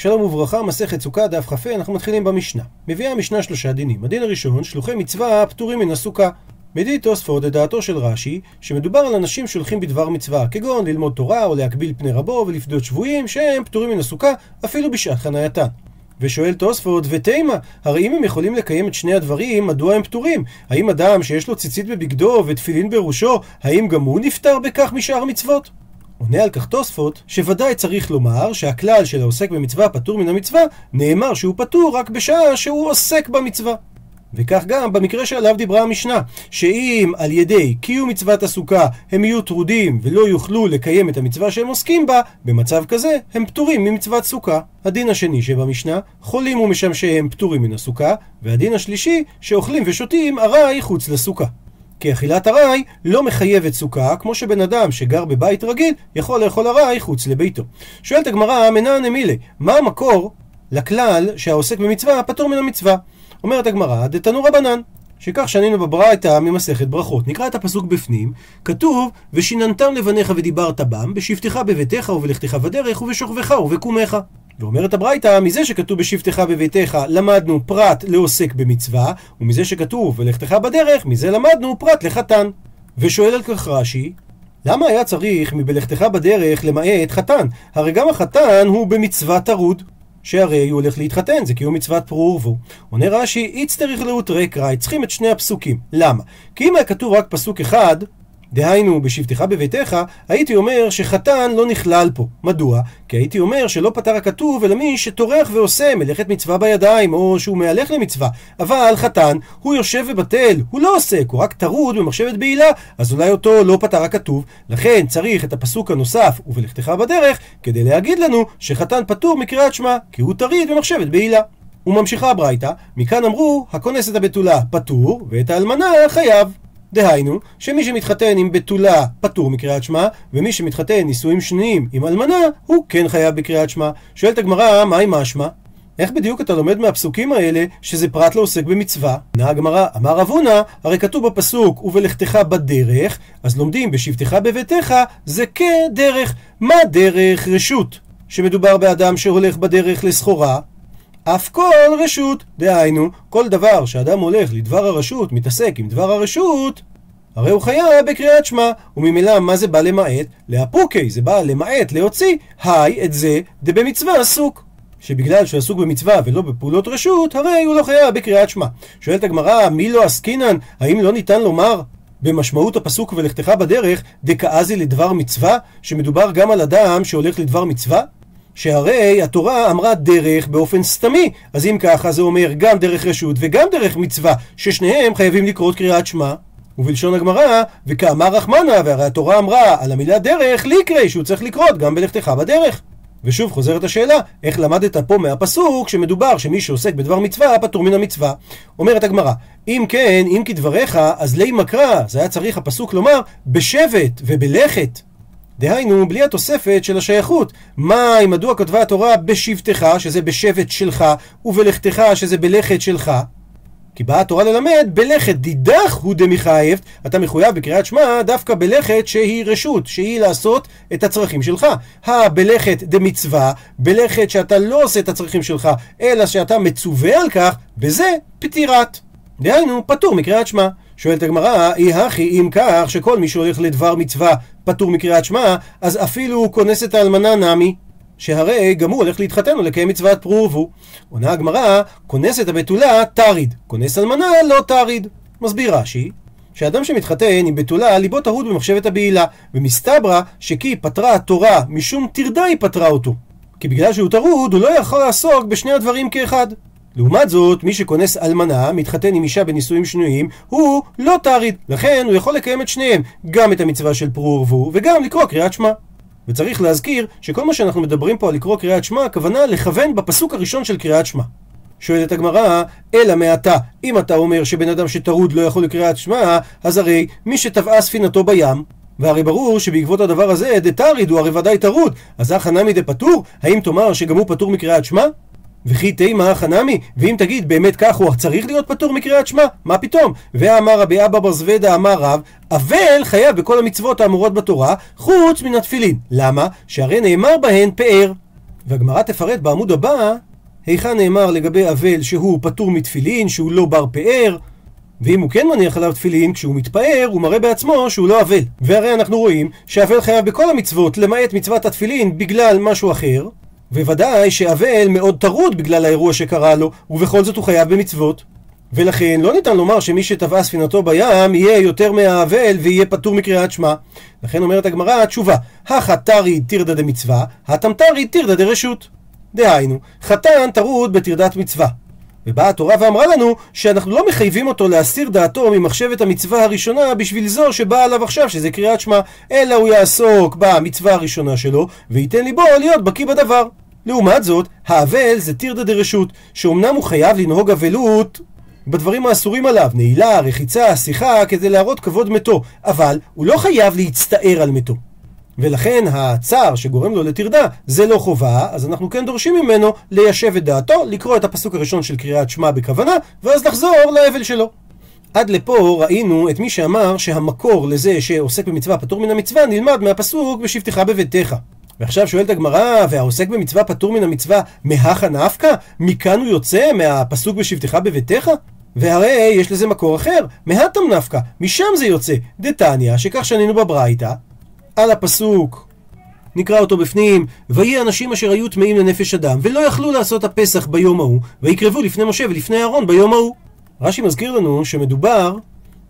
שלום וברכה, מסכת סוכה, דף כ"ה, אנחנו מתחילים במשנה. מביאה המשנה שלושה דינים. הדין הראשון, שלוחי מצווה פטורים מן הסוכה. מביא תוספות את דעתו של רש"י, שמדובר על אנשים שהולכים בדבר מצווה, כגון ללמוד תורה או להקביל פני רבו ולפדות שבויים, שהם פטורים מן הסוכה אפילו בשעת חנייתן. ושואל תוספות, ותימה, הרי אם הם יכולים לקיים את שני הדברים, מדוע הם פטורים? האם אדם שיש לו ציצית בבגדו ותפילין בראשו, האם גם הוא נפטר בכך משאר מצוות? עונה על כך תוספות, שוודאי צריך לומר שהכלל של העוסק במצווה פטור מן המצווה, נאמר שהוא פטור רק בשעה שהוא עוסק במצווה. וכך גם במקרה שעליו דיברה המשנה, שאם על ידי קיום מצוות הסוכה הם יהיו טרודים ולא יוכלו לקיים את המצווה שהם עוסקים בה, במצב כזה הם פטורים ממצוות סוכה. הדין השני שבמשנה, חולים ומשמשיהם פטורים מן הסוכה, והדין השלישי, שאוכלים ושותים ארעי חוץ לסוכה. כי אכילת ארעי לא מחייבת סוכה, כמו שבן אדם שגר בבית רגיל יכול לאכול ארעי חוץ לביתו. שואלת הגמרא, מנן אמילי, מה המקור לכלל שהעוסק במצווה פטור מן המצווה? אומרת הגמרא, דתנו רבנן. שכך שנינו בברייתא ממסכת ברכות. נקרא את הפסוק בפנים, כתוב, ושיננתם לבניך ודיברת בם, בשבתך בביתך ובלכתך בדרך ובשוכבך ובקומך. ואומרת הברייתא, מזה שכתוב בשבתך בביתך למדנו פרט לעוסק במצווה, ומזה שכתוב ולכתך בדרך, מזה למדנו פרט לחתן. ושואל על כך רש"י, למה היה צריך מבלכתך בדרך למעט חתן? הרי גם החתן הוא במצוות טרוד. שהרי הוא הולך להתחתן, זה קיום מצוות פרו ורבו. עונה רש"י, איצטריך לאות רקראי, צריכים את שני הפסוקים. למה? כי אם היה כתוב רק פסוק אחד, דהיינו, בשבתך בביתך, הייתי אומר שחתן לא נכלל פה. מדוע? כי הייתי אומר שלא פטר הכתוב, אלא מי שטורח ועושה מלאכת מצווה בידיים, או שהוא מהלך למצווה. אבל חתן, הוא יושב ובטל, הוא לא עוסק, הוא רק טרוד במחשבת בעילה, אז אולי אותו לא פטר הכתוב. לכן צריך את הפסוק הנוסף, ובלכתך בדרך, כדי להגיד לנו שחתן פטור מקריאת שמע, כי הוא טריד במחשבת בעילה. וממשיכה הברייתא, מכאן אמרו, הכונס את הבתולה פטור, ואת האלמנה חייב. דהיינו, שמי שמתחתן עם בתולה פטור מקריאת שמע, ומי שמתחתן נישואים שניים עם אלמנה, הוא כן חייב בקריאת שמע. שואלת הגמרא, מאי משמע? איך בדיוק אתה לומד מהפסוקים האלה שזה פרט לעוסק במצווה? ענה הגמרא, אמר רב הונא, הרי כתוב בפסוק ובלכתך בדרך, אז לומדים בשבתך בביתך, זה כדרך. מה דרך רשות? שמדובר באדם שהולך בדרך לסחורה, אף כל רשות, דהיינו, כל דבר שאדם הולך לדבר הרשות, מתעסק עם דבר הרשות, הרי הוא חייב בקריאת שמע, וממילא מה זה בא למעט? להפוקי, זה בא למעט, להוציא, היי, את זה, דבמצווה עסוק. שבגלל שהוא עסוק במצווה ולא בפעולות רשות, הרי הוא לא חייב בקריאת שמע. שואלת הגמרא, מי לא עסקינן? האם לא ניתן לומר במשמעות הפסוק ולכתך בדרך, דקאזי לדבר מצווה, שמדובר גם על אדם שהולך לדבר מצווה? שהרי התורה אמרה דרך באופן סתמי, אז אם ככה זה אומר גם דרך רשות וגם דרך מצווה, ששניהם חייבים לקרות קריאת שמע. ובלשון הגמרא, וכאמר רחמנה, והרי התורה אמרה על המילה דרך, ליקרי, שהוא צריך לקרות גם בלכתך בדרך. ושוב חוזרת השאלה, איך למדת פה מהפסוק שמדובר שמי שעוסק בדבר מצווה פטור מן המצווה? אומרת הגמרא, אם כן, אם כדבריך, אז לי מקרא, זה היה צריך הפסוק לומר, בשבט ובלכת. דהיינו, בלי התוספת של השייכות. מה, אם מדוע כתבה התורה בשבתך, שזה בשבט שלך, ובלכתך, שזה בלכת שלך? כי באה התורה ללמד, בלכת דידך הוא דמחייב, אתה מחויב בקריאת שמע דווקא בלכת שהיא רשות, שהיא לעשות את הצרכים שלך. הבלכת דמצווה, בלכת שאתה לא עושה את הצרכים שלך, אלא שאתה מצווה על כך, בזה פטירת. דהיינו, פטור מקריאת שמע. שואלת הגמרא, אי הכי אם כך שכל מי שהולך לדבר מצווה פטור מקריאת שמע, אז אפילו כונס את האלמנה נמי. שהרי גם הוא הולך להתחתן ולקיים מצוות פרו ורבו. עונה הגמרא, כונס את הבתולה תריד, כונס אלמנה לא תריד. מסביר רש"י, שאדם שמתחתן עם בתולה ליבו טרוד במחשבת הבעילה, ומסתברא שכי פטרה התורה משום טרדה היא פטרה אותו. כי בגלל שהוא טרוד הוא לא יכול לעסוק בשני הדברים כאחד. לעומת זאת, מי שכונס אלמנה, מתחתן עם אישה בנישואים שניים, הוא לא טריד. לכן הוא יכול לקיים את שניהם, גם את המצווה של פרו ורבו, וגם לקרוא קריאת שמע. וצריך להזכיר שכל מה שאנחנו מדברים פה על לקרוא קריאת שמע, הכוונה לכוון בפסוק הראשון של קריאת שמע. שואלת הגמרא, אלא מעתה, אם אתה אומר שבן אדם שטרוד לא יכול לקריאת שמע, אז הרי מי שטבעה ספינתו בים, והרי ברור שבעקבות הדבר הזה, דתריד הוא הרי ודאי טרוד, אז הכא נמי דפטור? האם תאמר שגם הוא פטור מקריאת שמע? וכי תימא חנמי, ואם תגיד באמת כך הוא צריך להיות פטור מקריאת שמע, מה פתאום? ואמר רבי אבא בר זוודה אמר רב, אבל חייב בכל המצוות האמורות בתורה, חוץ מן התפילין. למה? שהרי נאמר בהן פאר. והגמרא תפרט בעמוד הבא היכן נאמר לגבי אבל שהוא פטור מתפילין, שהוא לא בר פאר, ואם הוא כן מניח עליו תפילין, כשהוא מתפאר, הוא מראה בעצמו שהוא לא אבל. והרי אנחנו רואים שאבל חייב בכל המצוות, למעט מצוות התפילין, בגלל משהו אחר, וודאי שאבל מאוד טרוד בגלל האירוע שקרה לו, ובכל זאת הוא חייב במצוות. ולכן לא ניתן לומר שמי שטבעה ספינתו בים יהיה יותר מהאבל ויהיה פטור מקריאת שמע. לכן אומרת הגמרא, התשובה, החתרי טירדא דמצווה, התמתרי טירדא דרשות. דהיינו, חתן טרוד בטרדת מצווה. ובאה התורה ואמרה לנו שאנחנו לא מחייבים אותו להסיר דעתו ממחשבת המצווה הראשונה בשביל זו שבאה עליו עכשיו שזה קריאת שמע, אלא הוא יעסוק במצווה הראשונה שלו וייתן ליבו להיות בקיא בדבר. לעומת זאת, האבל זה טירדא דרשות, שאומנם הוא חייב לנהוג אבלות בדברים האסורים עליו, נעילה, רחיצה, שיחה, כדי להראות כבוד מתו, אבל הוא לא חייב להצטער על מתו. ולכן הצער שגורם לו לטרדה זה לא חובה, אז אנחנו כן דורשים ממנו ליישב את דעתו, לקרוא את הפסוק הראשון של קריאת שמע בכוונה, ואז לחזור לאבל שלו. עד לפה ראינו את מי שאמר שהמקור לזה שעוסק במצווה פטור מן המצווה נלמד מהפסוק בשבתך בביתך. ועכשיו שואלת הגמרא, והעוסק במצווה פטור מן המצווה מהכה נפקא? מכאן הוא יוצא מהפסוק בשבתך בביתך? והרי יש לזה מקור אחר, מהתם נפקא, משם זה יוצא, דתניא, שכך שנינו בברייתא, על הפסוק, נקרא אותו בפנים, ויהי אנשים אשר היו טמאים לנפש אדם, ולא יכלו לעשות הפסח ביום ההוא, ויקרבו לפני משה ולפני אהרון ביום ההוא. רש"י מזכיר לנו שמדובר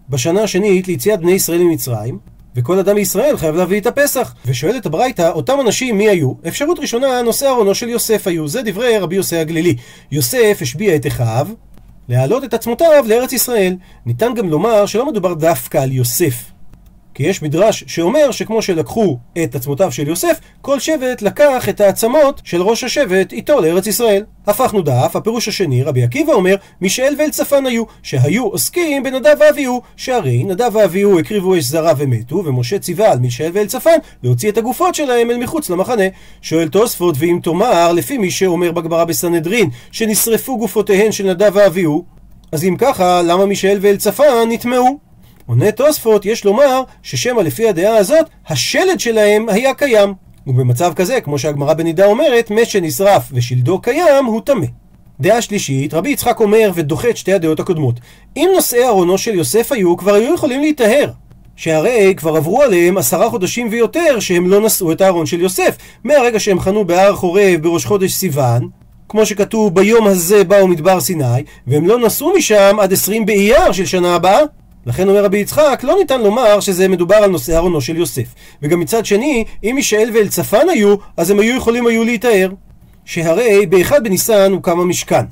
בשנה השנית ליציאת בני ישראל ממצרים, וכל אדם מישראל חייב להביא את הפסח. ושואלת הברייתא, אותם אנשים מי היו? אפשרות ראשונה, נושא ארונו של יוסף היו. זה דברי רבי יוסי הגלילי. יוסף השביע את אחיו להעלות את עצמותיו לארץ ישראל. ניתן גם לומר שלא מדובר דווקא על יוסף, כי יש מדרש שאומר שכמו שלקחו את עצמותיו של יוסף, כל שבט לקח את העצמות של ראש השבט איתו לארץ ישראל. הפכנו דף, הפירוש השני, רבי עקיבא אומר, מישאל ואלצפן היו, שהיו עוסקים בנדב ואביהו, שהרי נדב ואביהו הקריבו אש זרה ומתו, ומשה ציווה על מישאל ואלצפן להוציא את הגופות שלהם אל מחוץ למחנה. שואל תוספות, ואם תאמר, לפי מי שאומר בגמרא בסנהדרין, שנשרפו גופותיהן של נדב ואביהו, אז אם ככה, למה מישאל ואלצפן נטמעו? עונה תוספות, יש לומר ששמא לפי הדעה הזאת, השלד שלהם היה קיים. ובמצב כזה, כמו שהגמרא בנידה אומרת, מת שנשרף ושלדו קיים, הוא טמא. דעה שלישית, רבי יצחק אומר ודוחה את שתי הדעות הקודמות. אם נושאי ארונו של יוסף היו, כבר היו יכולים להיטהר. שהרי כבר עברו עליהם עשרה חודשים ויותר שהם לא נשאו את הארון של יוסף. מהרגע שהם חנו בהר חורב בראש חודש סיוון, כמו שכתוב ביום הזה באו מדבר סיני, והם לא נסעו משם עד עשרים באייר של שנה הבאה. לכן אומר רבי יצחק, לא ניתן לומר שזה מדובר על נושא ארונו של יוסף. וגם מצד שני, אם מישאל ואלצפן היו, אז הם היו יכולים היו להיטהר. שהרי באחד בניסן הוקם המשכן.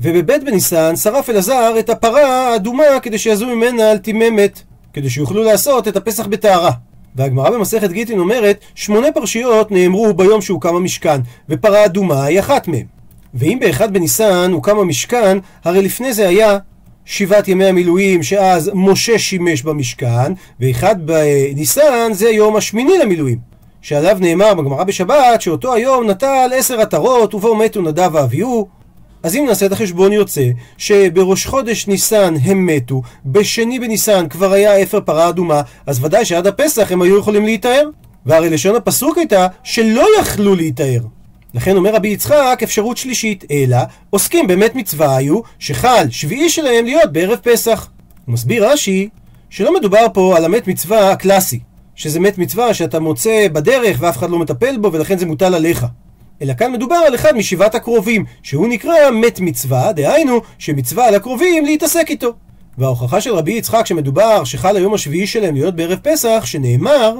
ובבית בניסן שרף אלעזר את הפרה האדומה כדי שיעזו ממנה על תיממת, כדי שיוכלו לעשות את הפסח בטהרה. והגמרא במסכת גיטין אומרת, שמונה פרשיות נאמרו ביום שהוקם המשכן, ופרה אדומה היא אחת מהם. ואם באחד בניסן הוקם המשכן, הרי לפני זה היה שבעת ימי המילואים שאז משה שימש במשכן, ואחד בניסן זה יום השמיני למילואים. שעליו נאמר בגמרא בשבת שאותו היום נטל עשר עטרות ובו מתו נדב ואביהו. אז אם נעשה את החשבון יוצא שבראש חודש ניסן הם מתו, בשני בניסן כבר היה אפר פרה אדומה, אז ודאי שעד הפסח הם היו יכולים להיטהר. והרי לשון הפסוק הייתה שלא יכלו להיטהר. לכן אומר רבי יצחק אפשרות שלישית, אלא עוסקים באמת מצווה היו שחל שביעי שלהם להיות בערב פסח. הוא מסביר רש"י שלא מדובר פה על המת מצווה הקלאסי, שזה מת מצווה שאתה מוצא בדרך ואף אחד לא מטפל בו ולכן זה מוטל עליך. אלא כאן מדובר על אחד משבעת הקרובים, שהוא נקרא מת מצווה, דהיינו שמצווה על הקרובים להתעסק איתו. וההוכחה של רבי יצחק שמדובר שחל היום השביעי שלהם להיות בערב פסח, שנאמר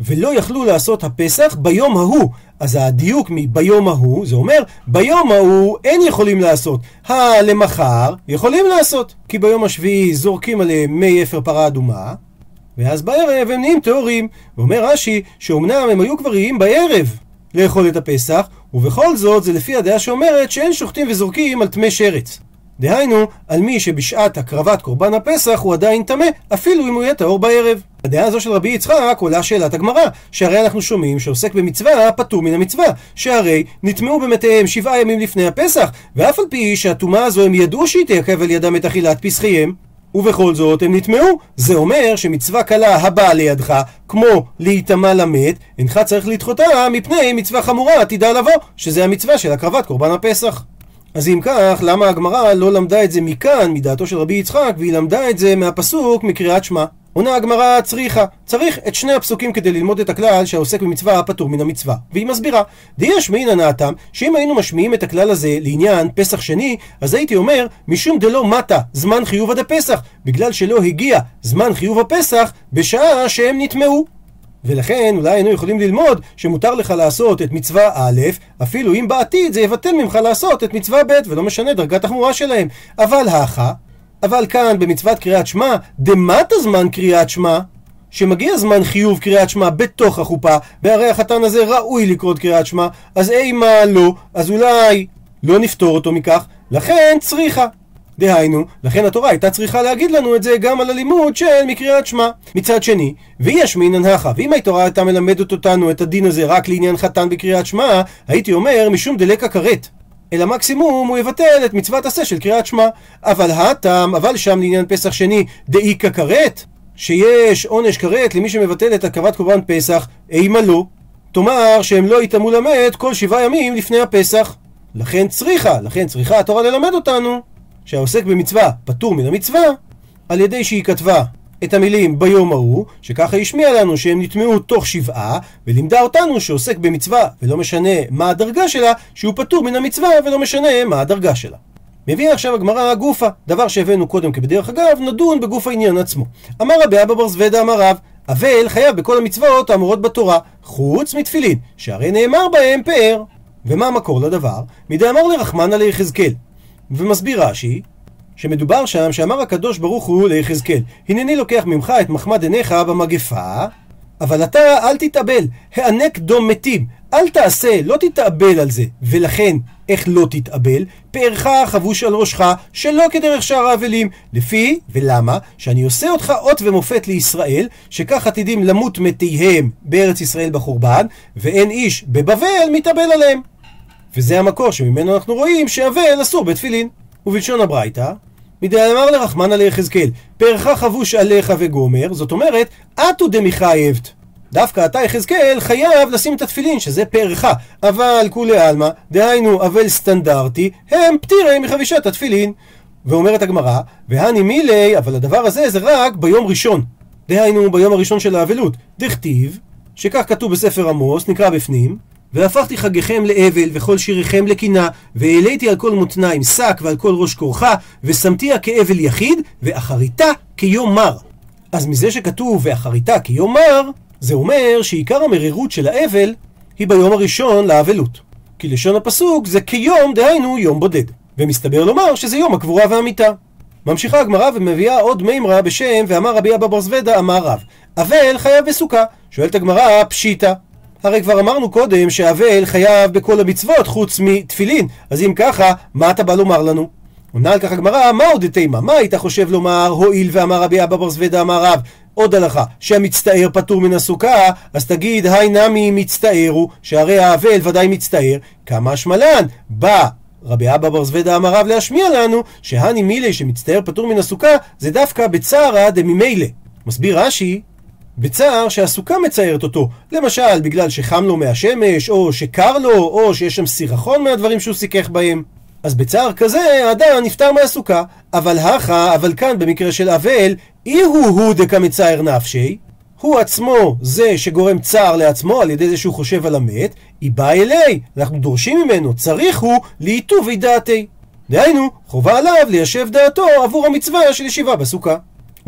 ולא יכלו לעשות הפסח ביום ההוא. אז הדיוק מביום ההוא, זה אומר, ביום ההוא אין יכולים לעשות. הלמחר יכולים לעשות. כי ביום השביעי זורקים עליהם מי אפר פרה אדומה, ואז בערב הם נהיים טהורים. ואומר רש"י, שאומנם הם היו כבר איים בערב לאכול את הפסח, ובכל זאת זה לפי הדעה שאומרת שאין שוחטים וזורקים על טמא שרץ. דהיינו, על מי שבשעת הקרבת קורבן הפסח הוא עדיין טמא, אפילו אם הוא יהיה טהור בערב. הדעה הזו של רבי יצחק עולה שאלת הגמרא, שהרי אנחנו שומעים שעוסק במצווה פטור מן המצווה, שהרי נטמעו במתיהם שבעה ימים לפני הפסח, ואף על פי שהטומאה הזו הם ידעו שהיא תעכב על ידם את אכילת פסחיהם, ובכל זאת הם נטמעו. זה אומר שמצווה קלה הבאה לידך, כמו להיטמע למת, אינך צריך לדחותה מפני מצווה חמורה עתידה לבוא, שזה המצווה של הקרבת קורבן הפסח. אז אם כך, למה הגמרא לא למדה את זה מכאן, מדעתו של רבי יצחק, והיא למדה את זה מהפסוק מקריאת שמע? עונה הגמרא צריכה, צריך את שני הפסוקים כדי ללמוד את הכלל שהעוסק במצווה פטור מן המצווה. והיא מסבירה, דיש מעין הנעתם, שאם היינו משמיעים את הכלל הזה לעניין פסח שני, אז הייתי אומר, משום דלא מטה זמן חיוב עד הפסח, בגלל שלא הגיע זמן חיוב הפסח בשעה שהם נטמעו. ולכן אולי היינו יכולים ללמוד שמותר לך לעשות את מצווה א', אפילו אם בעתיד זה יבטל ממך לעשות את מצווה ב', ולא משנה דרגת החמורה שלהם. אבל האחה, אבל כאן במצוות קריאת שמע, דמת הזמן קריאת שמע, שמגיע זמן חיוב קריאת שמע בתוך החופה, והרי החתן הזה ראוי לקרות קריאת שמע, אז אימה לא, אז אולי לא נפתור אותו מכך, לכן צריכה. דהיינו, לכן התורה הייתה צריכה להגיד לנו את זה גם על הלימוד של מקריאת שמע. מצד שני, ויש מינן הכה, ואם התורה הייתה מלמדת אותנו את הדין הזה רק לעניין חתן בקריאת שמע, הייתי אומר משום דלקה כרת. אלא מקסימום הוא יבטל את מצוות עשה של קריאת שמע. אבל הטעם, אבל שם לעניין פסח שני, דאיכא כרת, שיש עונש כרת למי שמבטל את הקרבת קורבן פסח, אימה לא. תאמר שהם לא יטמאו למת כל שבעה ימים לפני הפסח. לכן צריכה, לכן צריכה התורה ללמד אותנו שהעוסק במצווה פטור מן המצווה על ידי שהיא כתבה את המילים ביום ההוא, שככה השמיע לנו שהם נטמעו תוך שבעה, ולימדה אותנו שעוסק במצווה, ולא משנה מה הדרגה שלה, שהוא פטור מן המצווה, ולא משנה מה הדרגה שלה. מביאה עכשיו הגמרא גופה, דבר שהבאנו קודם כבדרך אגב, נדון בגוף העניין עצמו. אמר רבי אבא בר זוודה אמר רב, אבל חייב בכל המצוות האמורות בתורה, חוץ מתפילין, שהרי נאמר בהם פאר. ומה המקור לדבר? מדאמר לרחמנא ליחזקאל. ומסביר רש"י, שמדובר שם שאמר הקדוש ברוך הוא ליחזקאל, הנני לוקח ממך את מחמד עיניך במגפה, אבל אתה אל תתאבל, הענק דום מתים, אל תעשה, לא תתאבל על זה. ולכן, איך לא תתאבל? פארך חבוש על ראשך, שלא כדרך שאר האבלים. לפי, ולמה? שאני עושה אותך אות ומופת לישראל, שכך עתידים למות מתיהם בארץ ישראל בחורבן, ואין איש בבבל מתאבל עליהם. וזה המקור שממנו אנחנו רואים שאבל אסור בתפילין. ובלשון הברייתא, מדאמר לרחמנא ליחזקאל, פארך חבוש עליך וגומר, זאת אומרת, אתו דמחייבת. דווקא אתה יחזקאל חייב לשים את התפילין, שזה פארך, אבל כולי עלמא, דהיינו אבל סטנדרטי, הם פטירי מחבישת התפילין. ואומרת הגמרא, והני מילי, אבל הדבר הזה זה רק ביום ראשון. דהיינו ביום הראשון של האבלות. דכתיב, שכך כתוב בספר עמוס, נקרא בפנים, והפכתי חגיכם לאבל, וכל שיריכם לקינה, והעליתי על כל מותניים שק ועל כל ראש כורחה, ושמתיה כאבל יחיד, ואחריתה כיום מר. אז מזה שכתוב ואחריתה כיום מר, זה אומר שעיקר המרירות של האבל היא ביום הראשון לאבלות. כי לשון הפסוק זה כיום, דהיינו יום בודד. ומסתבר לומר שזה יום הקבורה והמיטה. ממשיכה הגמרא ומביאה עוד מימרה בשם ואמר רבי אבא בר זוודה אמר רב אבל חייב בסוכה שואלת הגמרא פשיטא הרי כבר אמרנו קודם שהאבל חייב בכל המצוות חוץ מתפילין, אז אם ככה, מה אתה בא לומר לנו? עונה על כך הגמרא, מה עוד תימה? מה היית חושב לומר, הואיל ואמר רבי אבא בר זוודה אמר רב, עוד הלכה, שהמצטער פטור מן הסוכה, אז תגיד, היי נמי מצטערו, שהרי האבל ודאי מצטער, כמה שמלן, בא רבי אבא בר זוודה אמר רב להשמיע לנו, שהני מילי שמצטער פטור מן הסוכה, זה דווקא בצערא דממילא. מסביר רש"י, בצער שהסוכה מציירת אותו, למשל בגלל שחם לו מהשמש, או שקר לו, או שיש שם סירחון מהדברים שהוא סיכך בהם. אז בצער כזה האדם נפטר מהסוכה, אבל הכה, אבל כאן במקרה של אבל, אי הוא הוא דקה מצער נפשי, הוא עצמו זה שגורם צער לעצמו על ידי זה שהוא חושב על המת, היא באה אלי, אנחנו דורשים ממנו, צריך הוא לעיטובי דעתי. דהיינו, חובה עליו ליישב דעתו עבור המצווה של ישיבה בסוכה.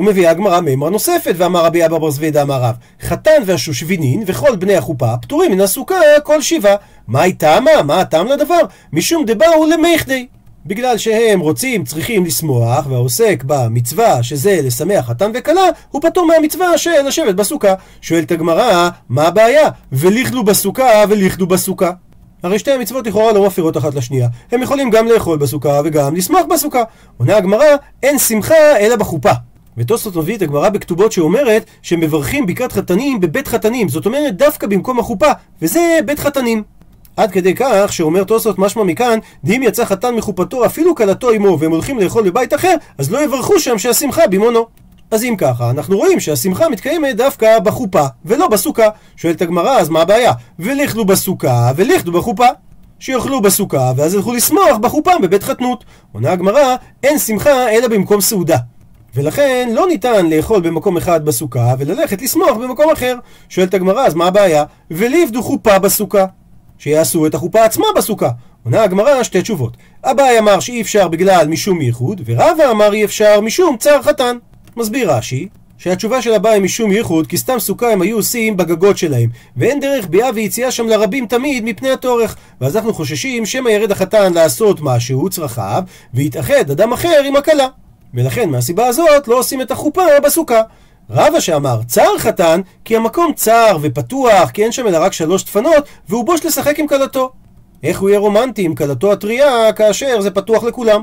ומביאה הגמרא מימרה נוספת, ואמר רבי אבא בר זבידה אמר רב, חתן והשושבינין וכל בני החופה פטורים מן הסוכה כל שבעה. מה איתם? מה הטעם לדבר? משום דבאו למיכדי. בגלל שהם רוצים, צריכים לשמוח, והעוסק במצווה, שזה לשמח חתן וכלה, הוא פטור מהמצווה של לשבת בסוכה. שואלת הגמרא, מה הבעיה? וליכדו בסוכה וליכדו בסוכה. הרי שתי המצוות לכאורה לא מפריעות אחת לשנייה. הם יכולים גם לאכול בסוכה וגם לשמוח בסוכה. עונה הגמרא, אין שמחה אלא בחופה. ותוספות מביא את הגמרא בכתובות שאומרת שמברכים ברכת חתנים בבית חתנים, זאת אומרת דווקא במקום החופה, וזה בית חתנים. עד כדי כך שאומר תוספות משמע מכאן, דאם יצא חתן מחופתו אפילו כלתו עמו והם הולכים לאכול בבית אחר, אז לא יברכו שם שהשמחה במעונו. אז אם ככה, אנחנו רואים שהשמחה מתקיימת דווקא בחופה, ולא בסוכה. שואלת הגמרא, אז מה הבעיה? וליכלו בסוכה, וליכלו בחופה. שיאכלו בסוכה, ואז ילכו לשמוח בחופה בבית חתנות. עונה הגמרא, אין שמחה אלא במקום סעודה. ולכן לא ניתן לאכול במקום אחד בסוכה וללכת לשמוח במקום אחר. שואלת הגמרא, אז מה הבעיה? וליבדו חופה בסוכה. שיעשו את החופה עצמה בסוכה. עונה הגמרא שתי תשובות. אביי אמר שאי אפשר בגלל משום ייחוד, ורבא אמר אי אפשר משום צער חתן. מסביר רש"י, שהתשובה של אביי משום ייחוד, כי סתם סוכה הם היו עושים בגגות שלהם, ואין דרך ביאה ויציאה שם לרבים תמיד מפני הצורך. ואז אנחנו חוששים שמא ירד החתן לעשות משהו, צרכיו, ויתאחד אדם אחר עם הכלה. ולכן מהסיבה הזאת לא עושים את החופה בסוכה. רבא שאמר צר חתן, כי המקום צר ופתוח, כי אין שם אלא רק שלוש דפנות, והוא בוש לשחק עם כלתו. איך הוא יהיה רומנטי עם כלתו הטריה, כאשר זה פתוח לכולם?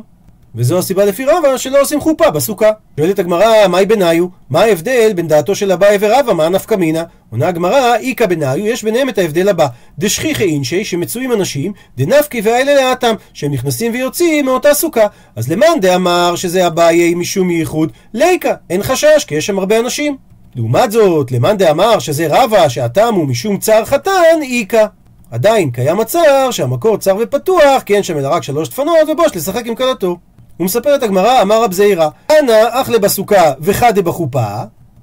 וזו הסיבה לפי רבא שלא עושים חופה בסוכה. שואלת הגמרא, מהי בניו? מה ההבדל בין דעתו של אביי ורבא? מה נפקא מינה? עונה הגמרא, איכא בניו, יש ביניהם את ההבדל הבא. דשכיחי אינשי, שמצויים אנשים, דנפקי ואלה לאטם, שהם נכנסים ויוצאים מאותה סוכה. אז למאן דאמר שזה אביי משום ייחוד, ליקא, אין חשש, כי יש שם הרבה אנשים. לעומת זאת, למאן דאמר שזה רבא, שהטעם הוא משום צער חתן, איכא. עדיין קיים הצער שהמקור צר ופתוח, כי אין שם אלא רק שלוש דפנות, ובוש לשחק עם כלתו. ומספרת הגמרא, אמר רב זעירא, אנא אכלה בסוכה וחדה בחופה.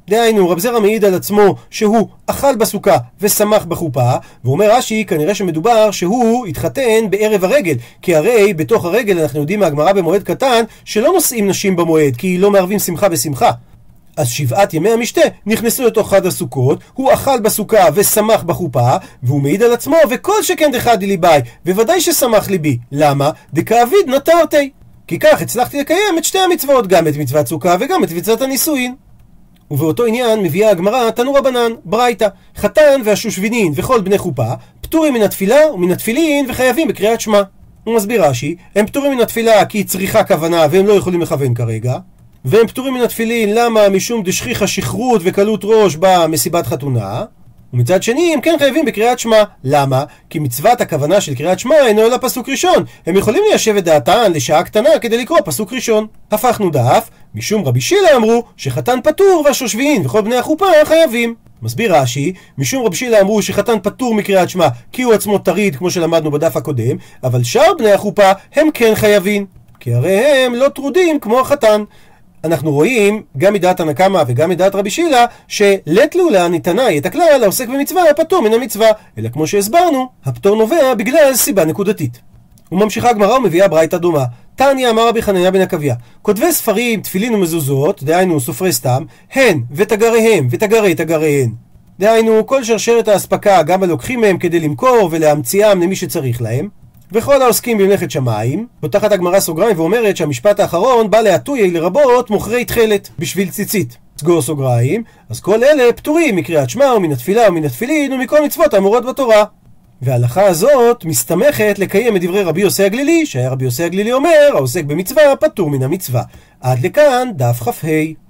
דהיינו, רב זרע מעיד על עצמו שהוא אכל בסוכה ושמח בחופה, ואומר רש"י, כנראה שמדובר שהוא התחתן בערב הרגל, כי הרי בתוך הרגל אנחנו יודעים מהגמרא במועד קטן שלא נושאים נשים במועד, כי לא מערבים שמחה בשמחה. אז שבעת ימי המשתה נכנסו לתוך חד הסוכות, הוא אכל בסוכה ושמח בחופה, והוא מעיד על עצמו, וכל שכן דחדי ליבי, וודאי ששמח ליבי. למה? דכאביד נטרתי. כי כך הצלחתי לקיים את שתי המצוות, גם את מצוות סוכה וגם את מצוות הנישואין. ובאותו עניין מביאה הגמרא תנו רבנן, ברייתא, חתן והשושבינין וכל בני חופה, פטורים מן התפילה ומן התפילין וחייבים בקריאת שמע. הוא מסביר רש"י, הם פטורים מן התפילה כי היא צריכה כוונה והם לא יכולים לכוון כרגע, והם פטורים מן התפילין למה משום דשכיחה שכרות וקלות ראש במסיבת חתונה, ומצד שני הם כן חייבים בקריאת שמע. למה? כי מצוות הכוונה של קריאת שמע אינו אלא פסוק ראשון. הם יכולים ליישב את דעתן לשעה קטנה כדי לקרוא פסוק ראשון. הפכנו דף, משום רבי שילה אמרו שחתן פטור והשושבין וכל בני החופה חייבים. מסביר רש"י, משום רבי שילה אמרו שחתן פטור מקריאת שמע כי הוא עצמו טריד כמו שלמדנו בדף הקודם, אבל שאר בני החופה הם כן חייבים. כי הרי הם לא טרודים כמו החתן. אנחנו רואים, גם מדעת הנקמה וגם מדעת רבי שילה, שלית לולה ניתנאי את הכלל העוסק במצווה פטור מן המצווה, אלא כמו שהסברנו, הפטור נובע בגלל סיבה נקודתית. וממשיכה הגמרא ומביאה ברייתא דומה. תניא אמר רבי חנניה בן עקביא, כותבי ספרים, תפילין ומזוזות, דהיינו סופרי סתם, הן ותגריהם ותגרי תגריהן. דהיינו, כל שרשרת האספקה, גם הלוקחים מהם כדי למכור ולהמציאם למי שצריך להם, וכל העוסקים במלאכת שמיים, פותחת הגמרא סוגריים ואומרת שהמשפט האחרון בא להטויי לרבות מוכרי תכלת בשביל ציצית. סגור סוגריים, אז כל אלה פטורים מקריאת שמע ומן התפילה ומן התפילין ומכל מצוות האמורות בתורה. וההלכה הזאת מסתמכת לקיים את דברי רבי יוסי הגלילי, שהיה רבי יוסי הגלילי אומר, העוסק במצווה פטור מן המצווה. עד לכאן דף כ"ה.